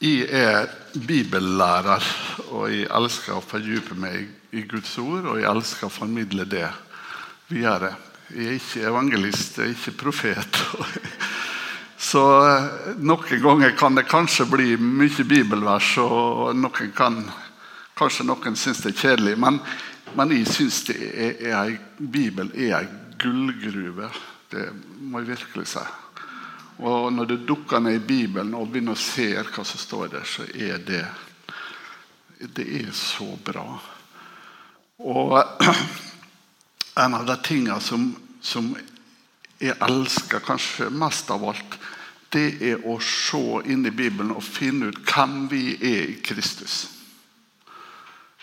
Jeg er bibellærer, og jeg elsker å fordype meg i Guds ord. Og jeg elsker å formidle det videre. Jeg er ikke evangelist, jeg er ikke profet. Så eh, noen ganger kan det kanskje bli mye bibelvers, og noen kan, kanskje noen syns det er kjedelig. Men, men jeg syns Bibelen er ei gullgruve. Det må jeg virkelig si. Og når du dukker ned i Bibelen og begynner å se hva som står der, så er det Det er så bra. Og en av de tingene som, som jeg elsker kanskje mest av alt, det er å se inn i Bibelen og finne ut hvem vi er i Kristus.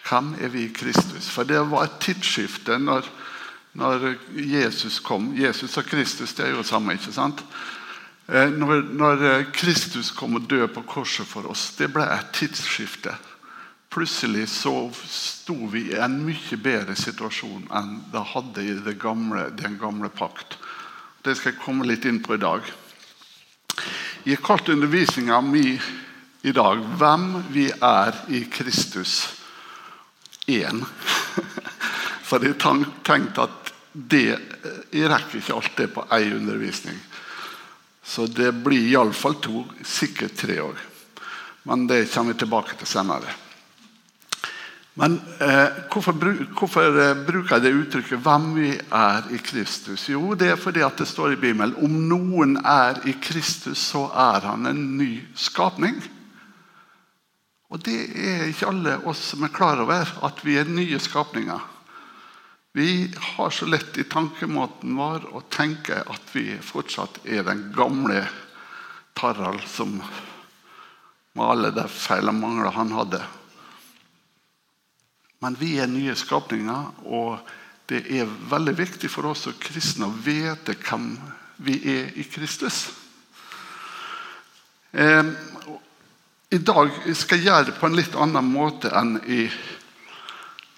Hvem er vi i Kristus? For det var et tidsskifte når, når Jesus kom. Jesus og Kristus det er jo det samme. ikke sant? Eh, når, når, eh, Kristus kom og døde på korset for oss, det ble et tidsskifte. Plutselig så sto vi i en mye bedre situasjon enn det hadde i det gamle, den gamle pakt. Det skal jeg komme litt inn på i dag. Jeg har kalt undervisninga mi i dag 'Hvem vi er i Kristus 1'. For jeg tenkte at det, jeg rekker ikke alt det på én undervisning. Så det blir iallfall to, sikkert tre år. Men det kommer vi tilbake til senere. Men eh, hvorfor, hvorfor eh, bruker jeg det uttrykket 'hvem vi er i Kristus'? Jo, det er fordi det står i Bibelen om noen er i Kristus, så er han en ny skapning. Og det er ikke alle oss som er klar over, at vi er nye skapninger. Vi har så lett i tankemåten vår å tenke at vi fortsatt er den gamle Tarald som med alle de feil og mangler han hadde. Men vi er nye skapninger, og det er veldig viktig for oss som kristne å vite hvem vi er i Kristus. Eh, I dag skal jeg gjøre det på en litt annen måte enn i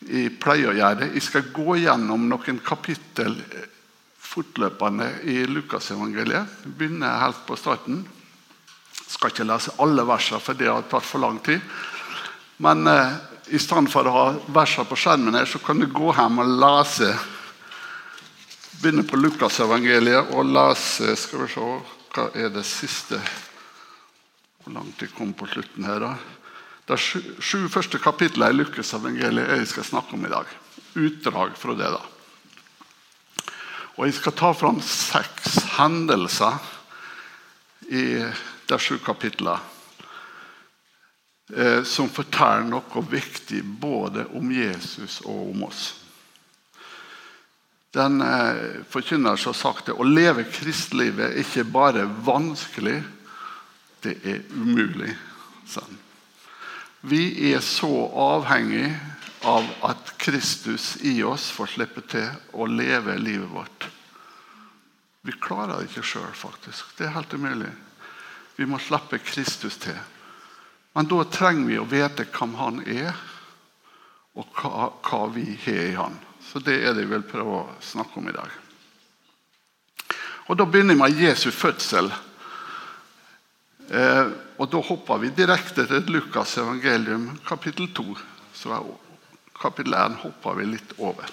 jeg pleier å gjøre. Jeg skal gå gjennom noen kapittel fortløpende i Lukasevangeliet. Begynner helt på starten. Jeg skal ikke lese alle versene, for det har tatt for lang tid. Men eh, i stedet for å ha versene på skjermen, her, så kan du gå hjem og lese. Begynne på Lukasevangeliet og lese Skal vi se Hva er det siste Hvor langt jeg kom på slutten her, da? Er sju, første kapitlene i Lukas evangeliet jeg skal snakke om i dag. Utdrag fra det. da. Og Jeg skal ta fram seks hendelser i de sju kapitlene eh, som forteller noe viktig både om Jesus og om oss. Den eh, forkynner så sagt det, Å leve kristelivet er ikke bare vanskelig, det er umulig. Sånn. Vi er så avhengig av at Kristus i oss får slippe til å leve livet vårt. Vi klarer det ikke sjøl, faktisk. Det er helt umulig. Vi må slippe Kristus til. Men da trenger vi å vite hvem han er, og hva, vi har i han. Så det er det jeg vil prøve å snakke om i dag. Og Da begynner vi med Jesu fødsel. Eh, og Da hopper vi direkte til Lukas evangelium kapittel 2. Så kapittel 1 hopper vi litt over.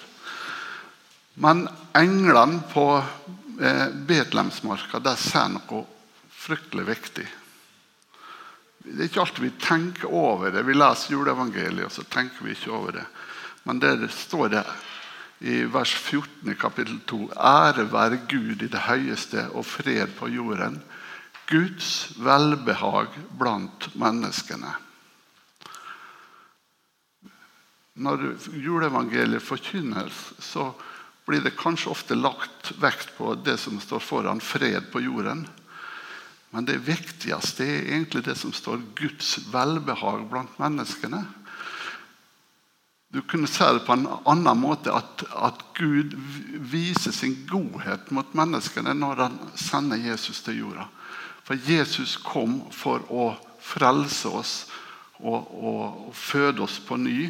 Men englene på eh, Betlehemsmarka ser noe fryktelig viktig. Det er ikke alltid vi tenker over det. Vi leser juleevangeliet, og så tenker vi ikke over det. Men der står det i vers 14 i kapittel 2.: Ære være Gud i det høyeste og fred på jorden Guds velbehag blant menneskene. Når juleevangeliet forkynnes, så blir det kanskje ofte lagt vekt på det som står foran fred på jorden. Men det viktigste er egentlig det som står Guds velbehag blant menneskene. Du kunne se det på en annen måte, at, at Gud viser sin godhet mot menneskene når han sender Jesus til jorda. For Jesus kom for å frelse oss og, og, og føde oss på ny.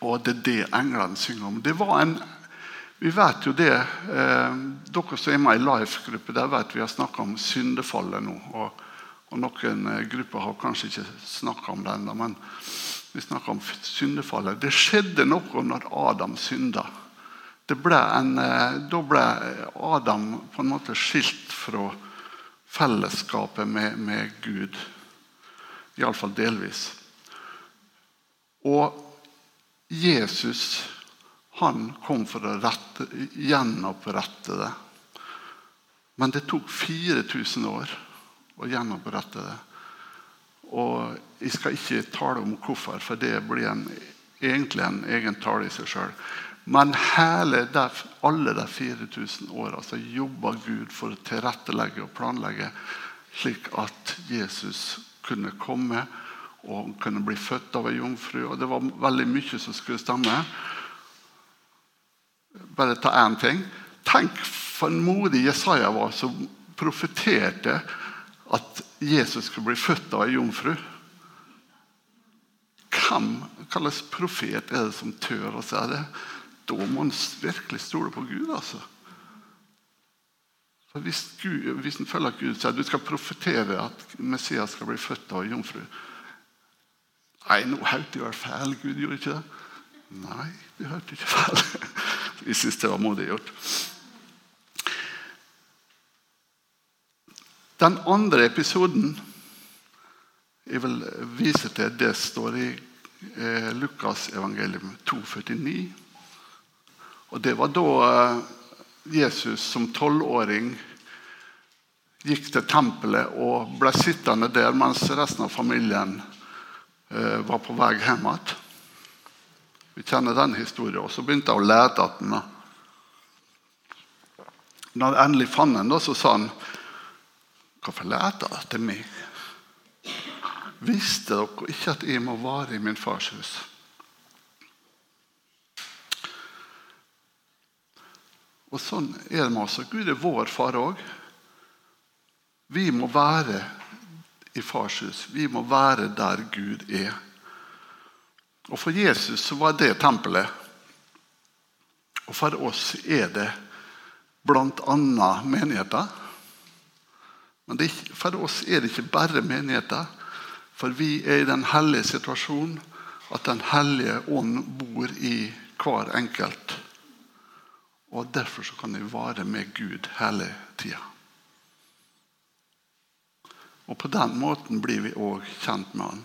Og det er det englene synger om. Det var en, vi vet jo det, eh, Dere som er med i Life-gruppe, der vet vi har snakka om syndefallet nå. Og, Og Noen eh, grupper har kanskje ikke snakka om det ennå, men vi snakker om syndefallet. Det skjedde noe når Adam synda. En, eh, da ble Adam på en måte skilt fra fellesskapet med, med Gud. Iallfall delvis. Og Jesus han kom for å rette, gjenopprette det. Men det tok 4000 år å gjenopprette det. Og Jeg skal ikke tale om hvorfor, for det blir en, egentlig en egen tale i seg sjøl. Men hele der, alle de 4000 åra så jobba Gud for å tilrettelegge og planlegge slik at Jesus kunne komme og kunne bli født av ei jomfru. Og det var veldig mye som skulle stemme. Bare ta én ting. Tenk for en modig Jesaja var som profeterte at Jesus skulle bli født av ei jomfru. Hvem slags profet er det som tør å si det? Da må en virkelig stole på Gud. altså. For hvis, Gud, hvis en følger Gud sier du skal profetere at Messias skal bli født av jomfru Nei, nå hørte jeg feil. Gud gjorde ikke det. Nei, du hørte ikke feil. Vi syns det var modig gjort. Den andre episoden jeg vil vise til, det står i eh, Lukas evangelium 2,49. Og Det var da eh, Jesus som tolvåring gikk til tempelet og ble sittende der mens resten av familien eh, var på vei hjem igjen. Vi kjenner den historien. Og så begynte jeg å lete etter den. Når jeg endelig fant den, så sa han Hvorfor leter dere etter meg? Visste dere ikke at jeg må være i min fars hus? Og Sånn er det med oss. Gud er vår far òg. Vi må være i fars hus. Vi må være der Gud er. Og For Jesus så var det tempelet. Og for oss er det bl.a. menigheter. Men det, for oss er det ikke bare menigheter. For vi er i den hellige situasjonen at Den hellige ånd bor i hver enkelt. Og Derfor så kan vi være med Gud hele tida. Og på den måten blir vi òg kjent med Han.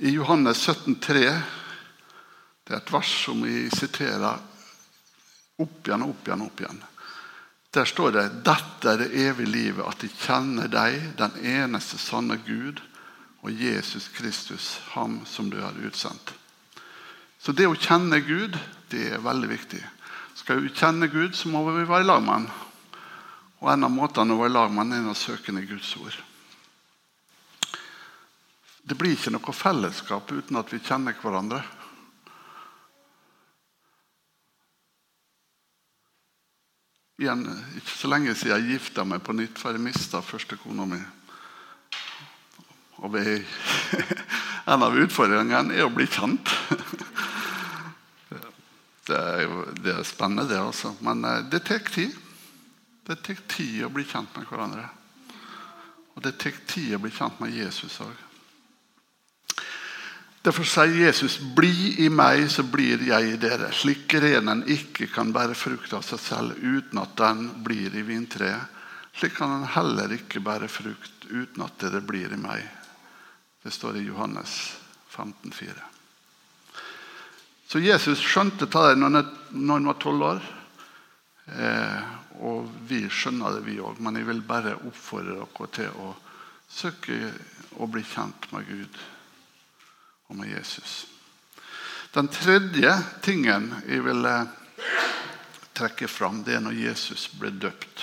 I Johannes 17, 3, Det er et vers som vi siterer opp igjen og opp igjen. opp igjen. Der står det dette er det evige livet, at de kjenner deg, den eneste sanne Gud, og Jesus Kristus, ham som du har utsendt. Så det å kjenne Gud det er veldig viktig. Skal vi kjenne Gud, så må vi være i lag med. Og en av måtene å være i lag med ham er å søke i Guds ord. Det blir ikke noe fellesskap uten at vi kjenner hverandre. Igjen, ikke så lenge siden jeg gifta meg på nytt, for jeg mista første kona mi. Og vi, en av utfordringene er å bli kjent. Det er, jo, det er spennende, det, altså. Men eh, det tar tid. Det tar tid å bli kjent med hverandre. Og det tar tid å bli kjent med Jesus òg. Derfor sier Jesus, 'Bli i meg, så blir jeg i dere'. Slik grenen ikke kan bære frukt av seg selv uten at den blir i vintreet, slik kan den heller ikke bære frukt uten at dere blir i meg. Det står i Johannes 15, 15,4. Så Jesus skjønte det når han var tolv år. Eh, og vi skjønner det, vi òg. Men jeg vil bare oppfordre dere til å søke å bli kjent med Gud og med Jesus. Den tredje tingen jeg vil trekke fram, det er når Jesus ble døpt.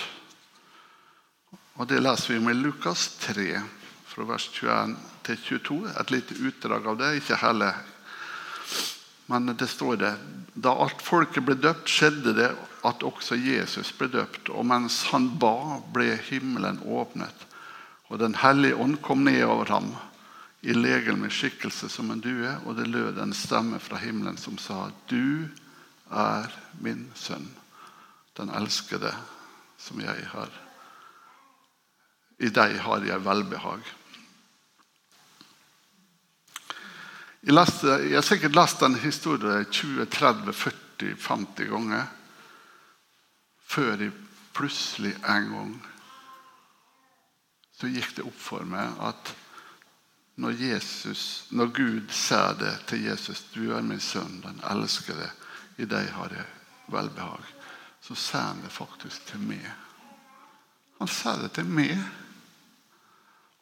Og Det leser vi om i Lukas 3, fra vers 21 til 22. Et lite utdrag av det, ikke hele. Men det står det Da alt folket ble døpt, skjedde det at også Jesus ble døpt. Og mens han ba, ble himmelen åpnet, og Den hellige ånd kom ned over ham i legel med skikkelse som en due, og det lød en stemme fra himmelen som sa, Du er min sønn, den elskede som jeg har I deg har jeg velbehag. Jeg, leste, jeg har sikkert lest den historien 20-30-40-50 ganger før jeg plutselig en gang så gikk det opp for meg at når, Jesus, når Gud sier det til Jesus 'Du er min sønn, den elskede. I deg har jeg velbehag.' Så sier han det faktisk til meg. Han sier det til meg.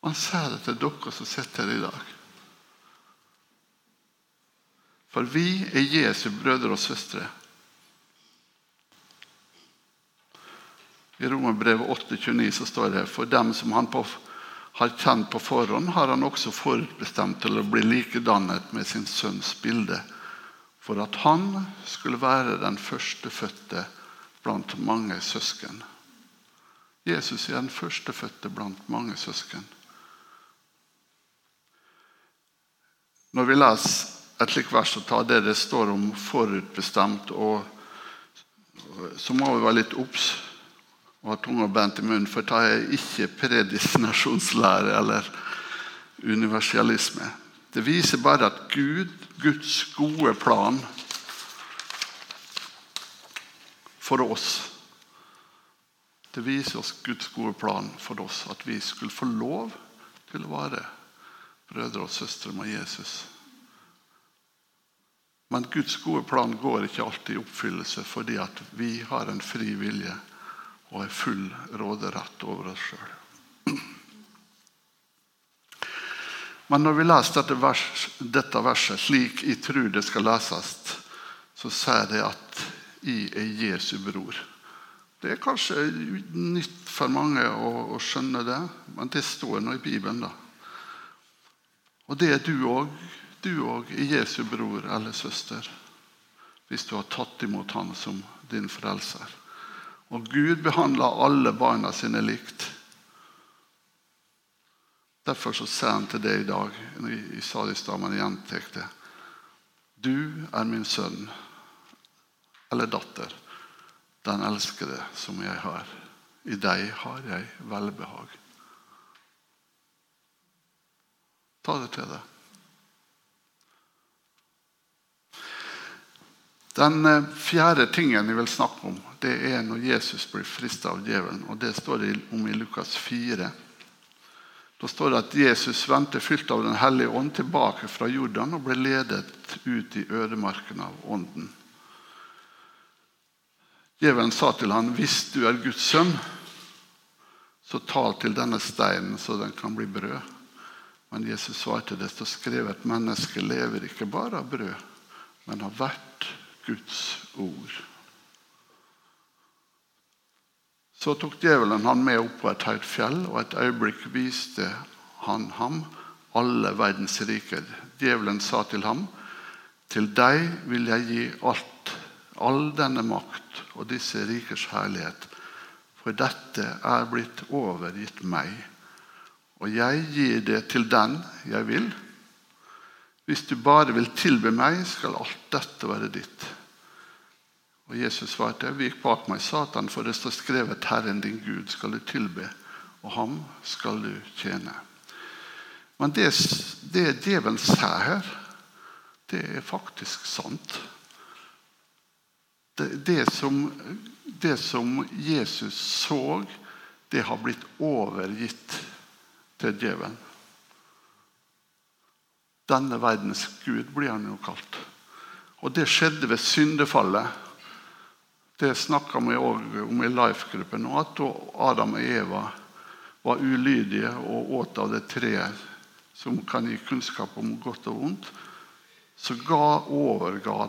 Han sier det til dere som sitter her i dag. For vi er Jesu brødre og søstre. I Romerbrevet 8,29 så står det for dem som han på, har kjent på forhånd, har han også forutbestemt til å bli likedannet med sin sønns bilde, for at han skulle være den førstefødte blant mange søsken. Jesus er den førstefødte blant mange søsken. Når vi leser et slikt vers og ta, det det står om forutbestemt, og, så må vi være litt obs og ha tunga bent i munnen, for det er ikke predestinasjonslære eller universalisme. Det viser bare at Gud, Guds gode plan for oss Det viser oss Guds gode plan for oss, at vi skulle få lov til å være brødre og søstre med Jesus. Men Guds gode plan går ikke alltid i oppfyllelse fordi at vi har en fri vilje og er full råderett over oss sjøl. Men når vi leser dette, vers, dette, verset slik jeg tror det skal leses, så sier det at jeg er Jesu bror. Det er kanskje nytt for mange å, å skjønne det, men det står nå i Bibelen. da. Og det er du òg. Du òg er Jesu bror eller søster hvis du har tatt imot Han som din frelser. Og Gud behandler alle barna sine likt. Derfor så sier han til deg i dag i stad, men gjentar det. Du er min sønn eller datter, den elskede som jeg har. I deg har jeg velbehag. Ta det til deg. Den eh, fjerde tingen jeg vil snakke om, det er når Jesus blir fristet av djevelen. og Det står det om i Lukas 4. Da står det at Jesus vendte fylt av Den hellige ånd tilbake fra Jordan og ble ledet ut i ødemarken av ånden. Djevelen sa til ham, 'Hvis du er Guds sønn, så tal til denne steinen så den kan bli brød.' Men Jesus svarte, 'Det står skrevet, mennesket lever ikke bare av brød, men av hvert Guds ord. Så tok djevelen han med opp på et høyt fjell, og et øyeblikk viste han ham alle verdens riker. Djevelen sa til ham, til deg vil jeg gi alt, all denne makt og disse rikers herlighet, for dette er blitt overgitt meg, og jeg gir det til den jeg vil. Hvis du bare vil tilbe meg, skal alt dette være ditt. Og Jesus svarte, vik bak meg, Satan, for det står skrevet, Herren din Gud skal du tilbe, og ham skal du tjene. Men det, det djevelen sier her, det er faktisk sant. Det, det, som, det som Jesus så, det har blitt overgitt til djevelen. Denne verdens gud blir han jo kalt. Og det skjedde ved syndefallet. Det snakka vi òg om i Life-gruppen. At Adam og Eva var ulydige og åt av det treet som kan gi kunnskap om godt og vondt, så ga, overga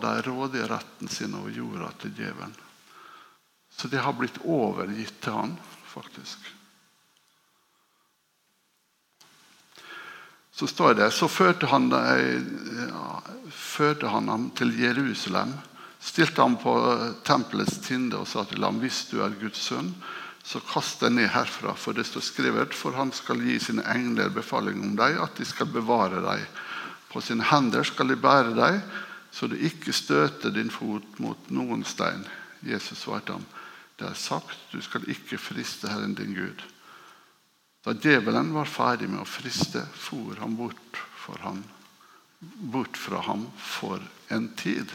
de retten sin over jorda til djevelen. Så det har blitt overgitt til han, faktisk. Så står det så førte han, ja, førte han ham til Jerusalem stilte ham på eh, tempelets tinde og sa til ham hvis du er Guds sønn, så kast deg ned herfra, for det står skrevet, for han skal gi sine engler befaling om deg, at de skal bevare deg. På sine hender skal de bære deg, så du ikke støter din fot mot noen stein. Jesus svarte ham, det er sagt, du skal ikke friste Herren din Gud. Da djevelen var ferdig med å friste, for han bort, han, bort fra ham for en tid.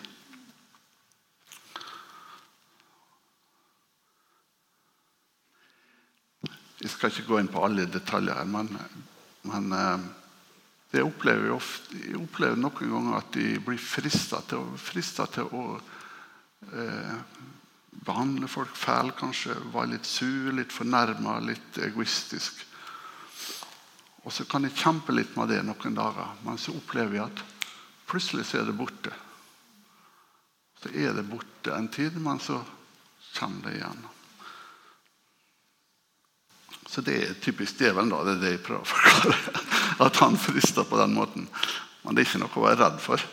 Jeg skal ikke gå inn på alle detaljer, men, men eh, det opplever jeg, ofte, jeg opplever noen ganger at de blir frista til, til, å eh, behandle folk fæl, kanskje. Være litt sur, litt fornærma, litt egoistisk. Og så kan jeg kjempe litt med det noen dager, men så opplever jeg at plutselig så er det borte. Så er det borte en tid, men så kommer det igjen. Så det er typisk djevelen. da, Det er det jeg prøver å forklare. At han frister på den måten. Men det er ikke noe å være redd for.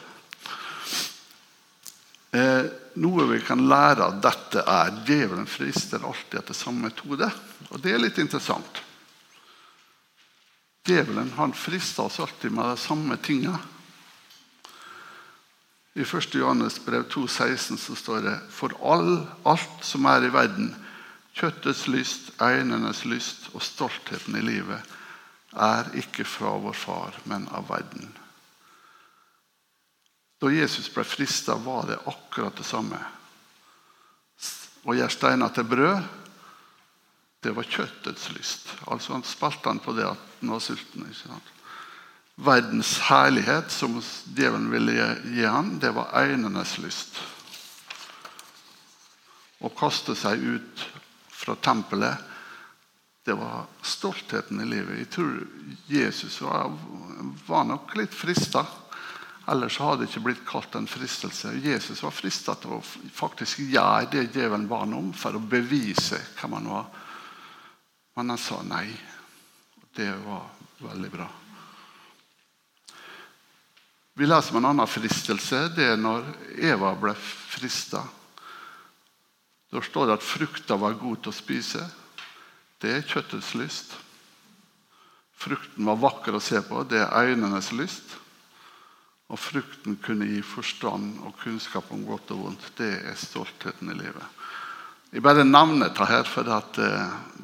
Eh, noe vi kan lære av dette, er djevelen frister alltid etter samme metode. Og det er litt interessant. Djevelen han frister oss alltid med de samme tingene. I 1. Johannes brev 2,16 så står det For all, alt som er i verden, Kjøttets lyst, øynenes lyst og stoltheten i livet er ikke fra vår far, men av verden. Da Jesus ble frista, var det akkurat det samme. Å gjøre steiner til brød, det var kjøttets lyst. Altså Han spilte han på det at han var sulten. ikke sant? Verdens herlighet, som djevelen ville gi han, det var øynenes lyst. Å kaste seg ut fra tempelet, det var stoltheten i livet. Jeg tror Jesus var, var nok litt frista. Ellers hadde det ikke blitt kalt en fristelse. Jesus var frista til å faktisk gjøre det djevelen ba ham om, for å bevise hvem han var. Men han sa nei. Det var veldig bra. Vi leser om en annen fristelse. Det er når Eva ble frista. Da står det at frukta var god til å spise. Det er kjøttets lyst. Frukten var vakker å se på. Det er øynenes lyst. Og frukten kunne gi forstand og kunnskap om godt og vondt. Det er stoltheten i livet. Jeg bare nevner dette her, for det,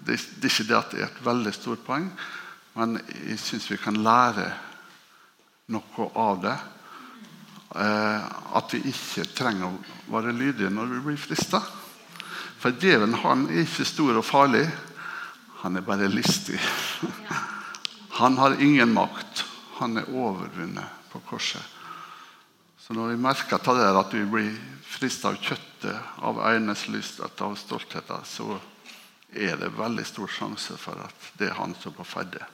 det, er ikke det at det er et veldig stort poeng, men jeg syns vi kan lære noe av det. Eh, at vi ikke trenger å være lydige når vi blir frista. For djevelen han er ikke stor og farlig. Han er bare listig. Han har ingen makt. Han er overvunnet på korset. Så når vi merker til det at vi blir frista av kjøttet, av øynenes lyst, av stoltheten, så er det veldig stor sjanse for at det er han som er på ferde.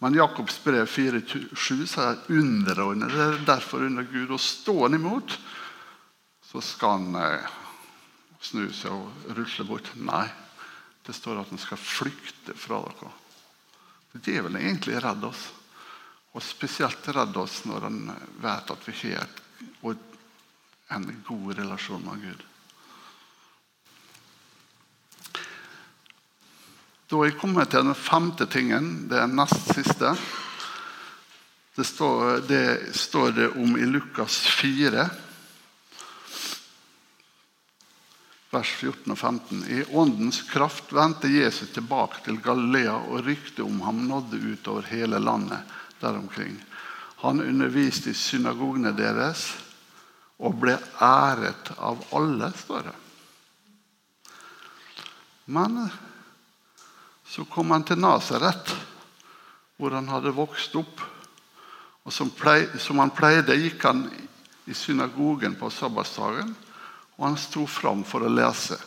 Men Jakobs brev 4,7 sier underordne dere derfor under Gud og stående imot, så skal han eh, snu seg og rusle bort. Nei, det står at han skal flykte fra dere. Djevelen er egentlig redd oss. Og spesielt redd oss når han vet at vi har en god relasjon med Gud. Da er jeg kommet til den femte tingen. Det er nest siste. Det står det, står det om i Lukas 4 vers 14 og 15. I åndens kraft vendte Jesus tilbake til Galilea, og ryktet om ham nådde utover hele landet der omkring. Han underviste i synagogene deres og ble æret av alle, står det. Men så kom han til Nasaret, hvor han hadde vokst opp. Og som, pleide, som han pleide, gikk han i synagogen på sabbatsdagen og han sto fram for å lese.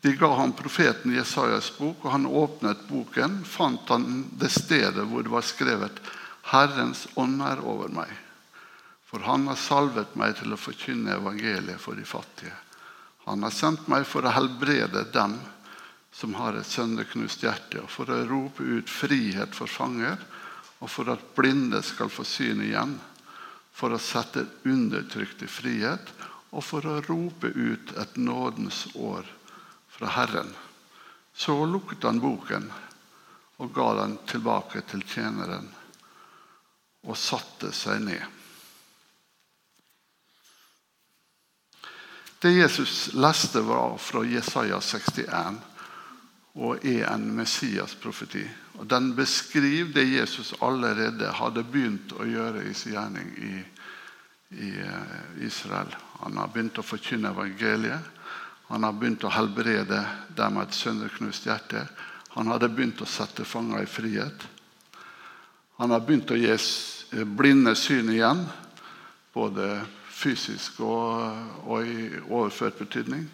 De ga ham profeten Jesajas bok, og han åpnet boken. Fant han det stedet hvor det var skrevet 'Herrens ånd er over meg'. For han har salvet meg til å forkynne evangeliet for de fattige. Han har sendt meg for å helbrede dem som har et sønderknust hjerte, og for å rope ut frihet for fanger, og for at blinde skal få syn igjen, for å sette undertrykt i frihet og for å rope ut et nådens år fra Herren. Så lukket han boken og ga den tilbake til tjeneren og satte seg ned. Det Jesus leste, var fra Jesaja 61. og er en Messias-profeti. Den beskriver det Jesus allerede hadde begynt å gjøre i sin gjerning i, i eh, Israel. Han har begynt å forkynne evangeliet. Han har begynt å helbrede dem med et sønderknust hjerte. Han hadde begynt å sette fanger i frihet. Han har begynt å gi blinde syn igjen, både fysisk og, og i overført betydning.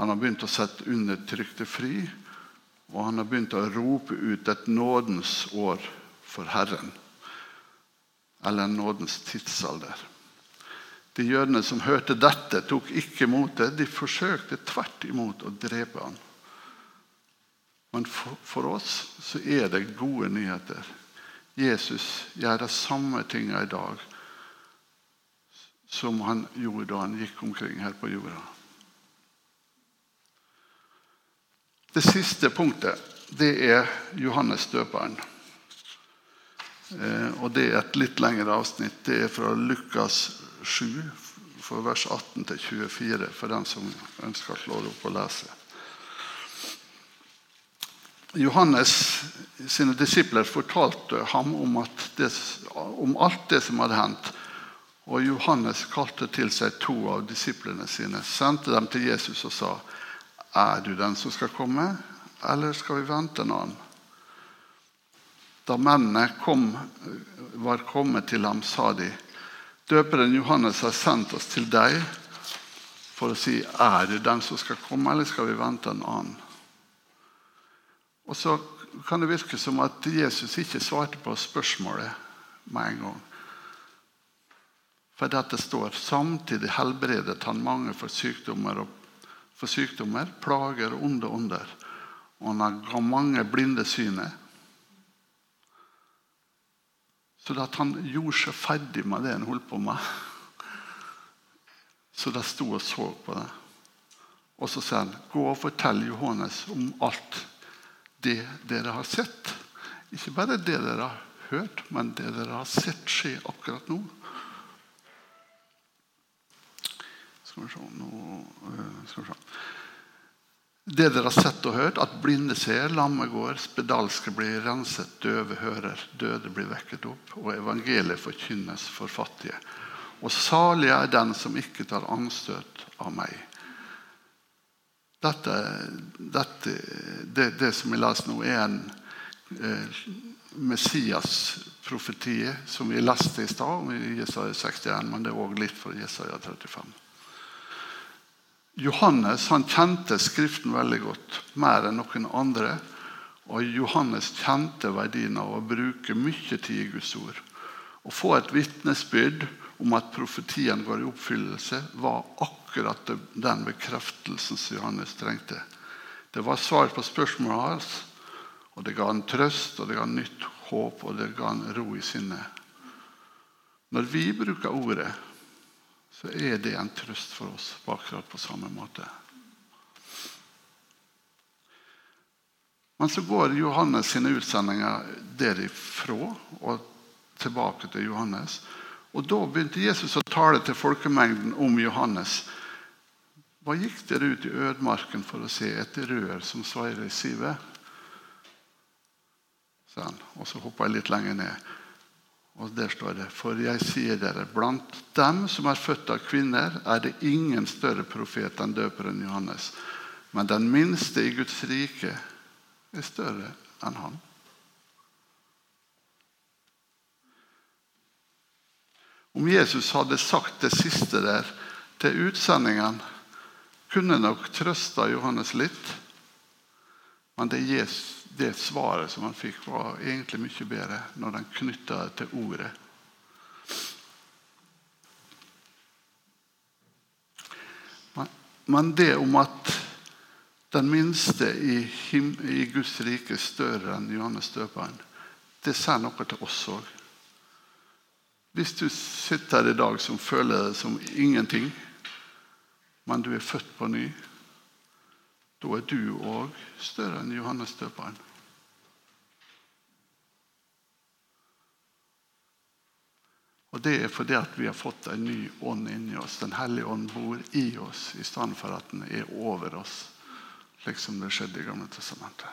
Han har begynt å sette undertrykte fri, og han har begynt å rope ut et nådens år for Herren. Eller en nådens tidsalder. De jødene som hørte dette, tok ikke imot det. De forsøkte tvert imot å drepe ham. Men for, for oss så er det gode nyheter. Jesus gjør de samme tingene i dag som han gjorde da han gikk omkring her på jorda. Det siste punktet det er Johannes døperen. Eh, og Det er et litt lengre avsnitt. Det er fra Lukas 7, for vers 18 24, for den som ønsker å slå det opp og lese. Johannes sine disipler fortalte ham om, det, om alt det som hadde hendt. Og Johannes kalte til seg to av disiplene sine, sendte dem til Jesus og sa:" Er du den som skal komme, eller skal vi vente en annen? Da mennene kom, var kommet til ham, sa de, døperen Johannes har sendt oss til deg for å si, er du den som skal komme, eller skal vi vente en annen? Og så kan det virke som at Jesus ikke svarte på spørsmålet med en gang. For dette står samtidig helbredet han mange for sykdommer, for sykdommer plager og onde ånder. Og han ga mange blinde synet. Så at han gjorde seg ferdig med det han holdt på med. Så de sto og så på det. Og så sier han, 'Gå og fortell Johannes om alt det dere har sett.' Ikke bare det dere har hørt, men det dere har sett skje akkurat nå. Skal vi se nå, øh, skal vi se. Det dere har sett og hørt, at blinde ser, lamme går, spedalske blir renset, døve hører, døde blir vekket opp, og evangeliet forkynnes for fattige. Og salig er den som ikke tar anstøt av meg. Dette, dette det, det, som jeg leser nå, er en eh, Messias-profeti som vi leste i stad, i Jesaja 61, men det er òg litt fra Jesaja 35. Johannes han kjente Skriften veldig godt, mer enn noen andre. Og Johannes kjente verdien av å bruke mye tid i Guds ord. Å få et vitnesbyrd om at profetien går i oppfyllelse, var akkurat den bekreftelsen som Johannes trengte. Det var svar på spørsmålet hans, og det ga han trøst, og det ga han nytt håp og det ga han ro i sinnet. Når vi bruker ordet, så er det en trøst for oss på akkurat på samme måte. Men så går Johannes sine utsendinger derifra og tilbake til Johannes. Og Da begynte Jesus å tale til folkemengden om Johannes. Hva gikk dere ut i ødemarken for å se et rør som svaier i sivet? Og så hoppa jeg litt lenger ned. Og der står det For jeg sier dere, blant dem som er født av kvinner, er det ingen større profet enn døperen Johannes. Men den minste i Guds rike er større enn han. Om Jesus hadde sagt det siste der til utsendingen, kunne nok trøsta Johannes litt. Men det Jesus det svaret som han fikk, var egentlig mye bedre når han knytta det til ordet. Men det om at den minste i, i Guds rike er større enn Johannes døperen, det sier noe til oss òg. Hvis du sitter her i dag som føler deg som ingenting, men du er født på ny da er du òg større enn Johannes døperen. Og Det er fordi at vi har fått en ny ånd inni oss. Den hellige ånd bor i oss i stedet for at den er over oss, slik som det skjedde i Gamle testamentet.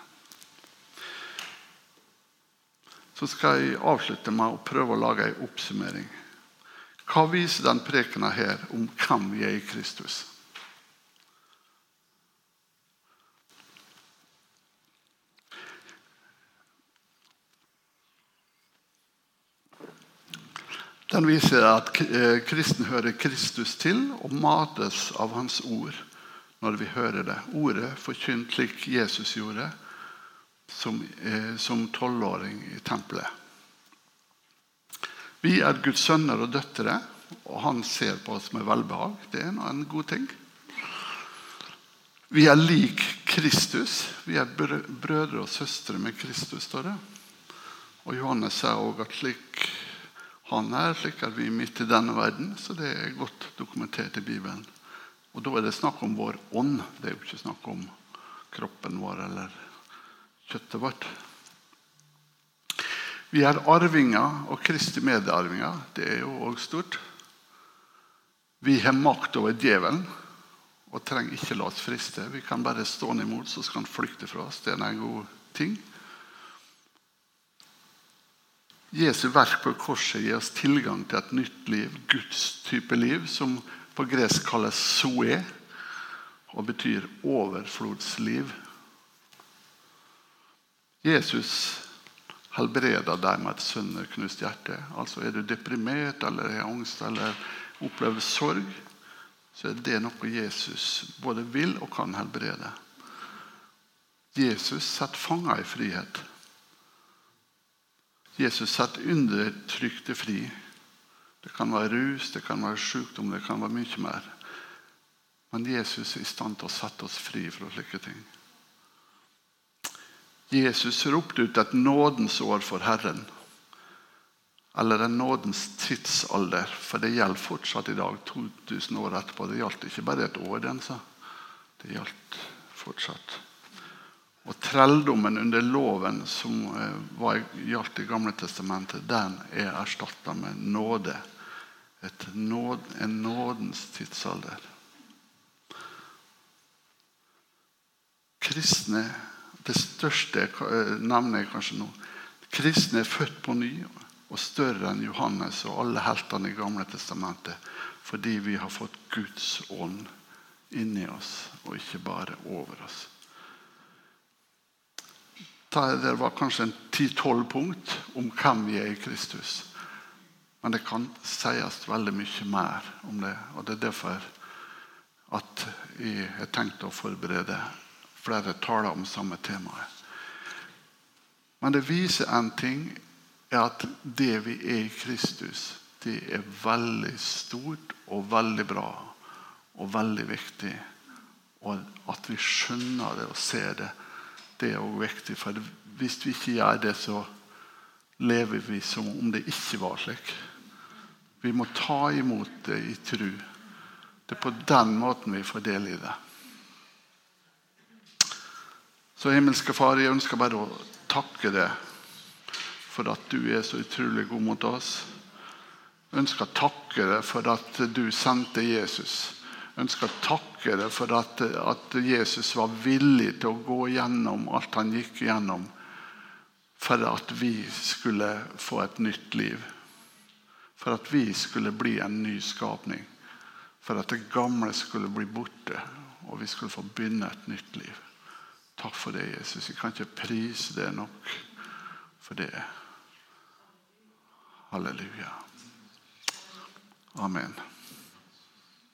Så skal jeg avslutte med å prøve å lage en oppsummering. Hva viser den prekena her om hvem vi er i Kristus? Den viser at eh, kristen hører Kristus til og mates av Hans ord når vi hører det. Ordet forkynt slik Jesus gjorde som tolvåring i tempelet. Vi er Guds sønner og døtre, og han ser på oss med velbehag. Det er en god ting. Vi er lik Kristus. Vi er brødre og søstre med Kristus, står det. Og Johannes sier òg at slik han er, slik at vi er midt i denne verden. Så det er godt dokumentert i Bibelen. Og da er det snakk om vår ånd. Det er jo ikke snakk om kroppen vår eller kjøttet vårt. Vi er arvinger og Kristi medarvinger. Det er jo òg stort. Vi har makt over djevelen og trenger ikke la oss friste. Vi kan bare stå imot, så skal han flykte fra oss. Det er en god ting. Jesu verk på korset gir oss tilgang til et nytt liv, Guds type liv, som på gresk kalles zoe og betyr overflodsliv. Jesus helbreder deg med et sønderknust hjerte. Altså Er du deprimert eller har angst eller opplever sorg, så er det noe Jesus både vil og kan helbrede. Jesus setter fanger i frihet. Jesus setter undertrykte fri. Det kan være rus, det kan være sykdom, det kan være mye mer. Men Jesus er i stand til å sette oss fri fra slike ting. Jesus ropte ut et nådens år for Herren. Eller en nådens tidsalder. For det gjelder fortsatt i dag, 2000 år etterpå. Det gjaldt ikke bare et år. Den, så. Det gjaldt fortsatt. Og trelldommen under loven som eh, var, gjaldt i Gamle testamentet, den er erstatta med nåde. Nåd, en nådens tidsalder. Kristne Det største eh, nevner jeg kanskje nå. Kristne er født på ny og større enn Johannes og alle heltene i Gamle testamentet fordi vi har fått Guds ånd inni oss, og ikke bare over oss. Det var kanskje en ti-tolv punkt om hvem vi er i Kristus. Men det kan sies veldig mye mer om det. og Det er derfor at jeg har tenkt å forberede flere taler om samme temaet. Men det viser en ting, er at det vi er i Kristus, det er veldig stort og veldig bra og veldig viktig. Og at vi skjønner det og ser det det er òg viktig. For hvis vi ikke gjør det, så lever vi som om det ikke var slik. Vi må ta imot det i tru. Det er på den måten vi får del i det. Så himmelske Far, jeg ønsker bare å takke deg for at du er så utrolig god mot oss. Jeg ønsker å takke deg for at du sendte Jesus ønsker å takke deg for at, at, Jesus var villig til å gå gjennom alt han gikk gjennom for at vi skulle få et nytt liv. For at vi skulle bli en ny skapning. For at det gamle skulle bli borte, og vi skulle få begynne et nytt liv. Takk for det, Jesus. Vi kan ikke prise det nok for det. Halleluja. Amen.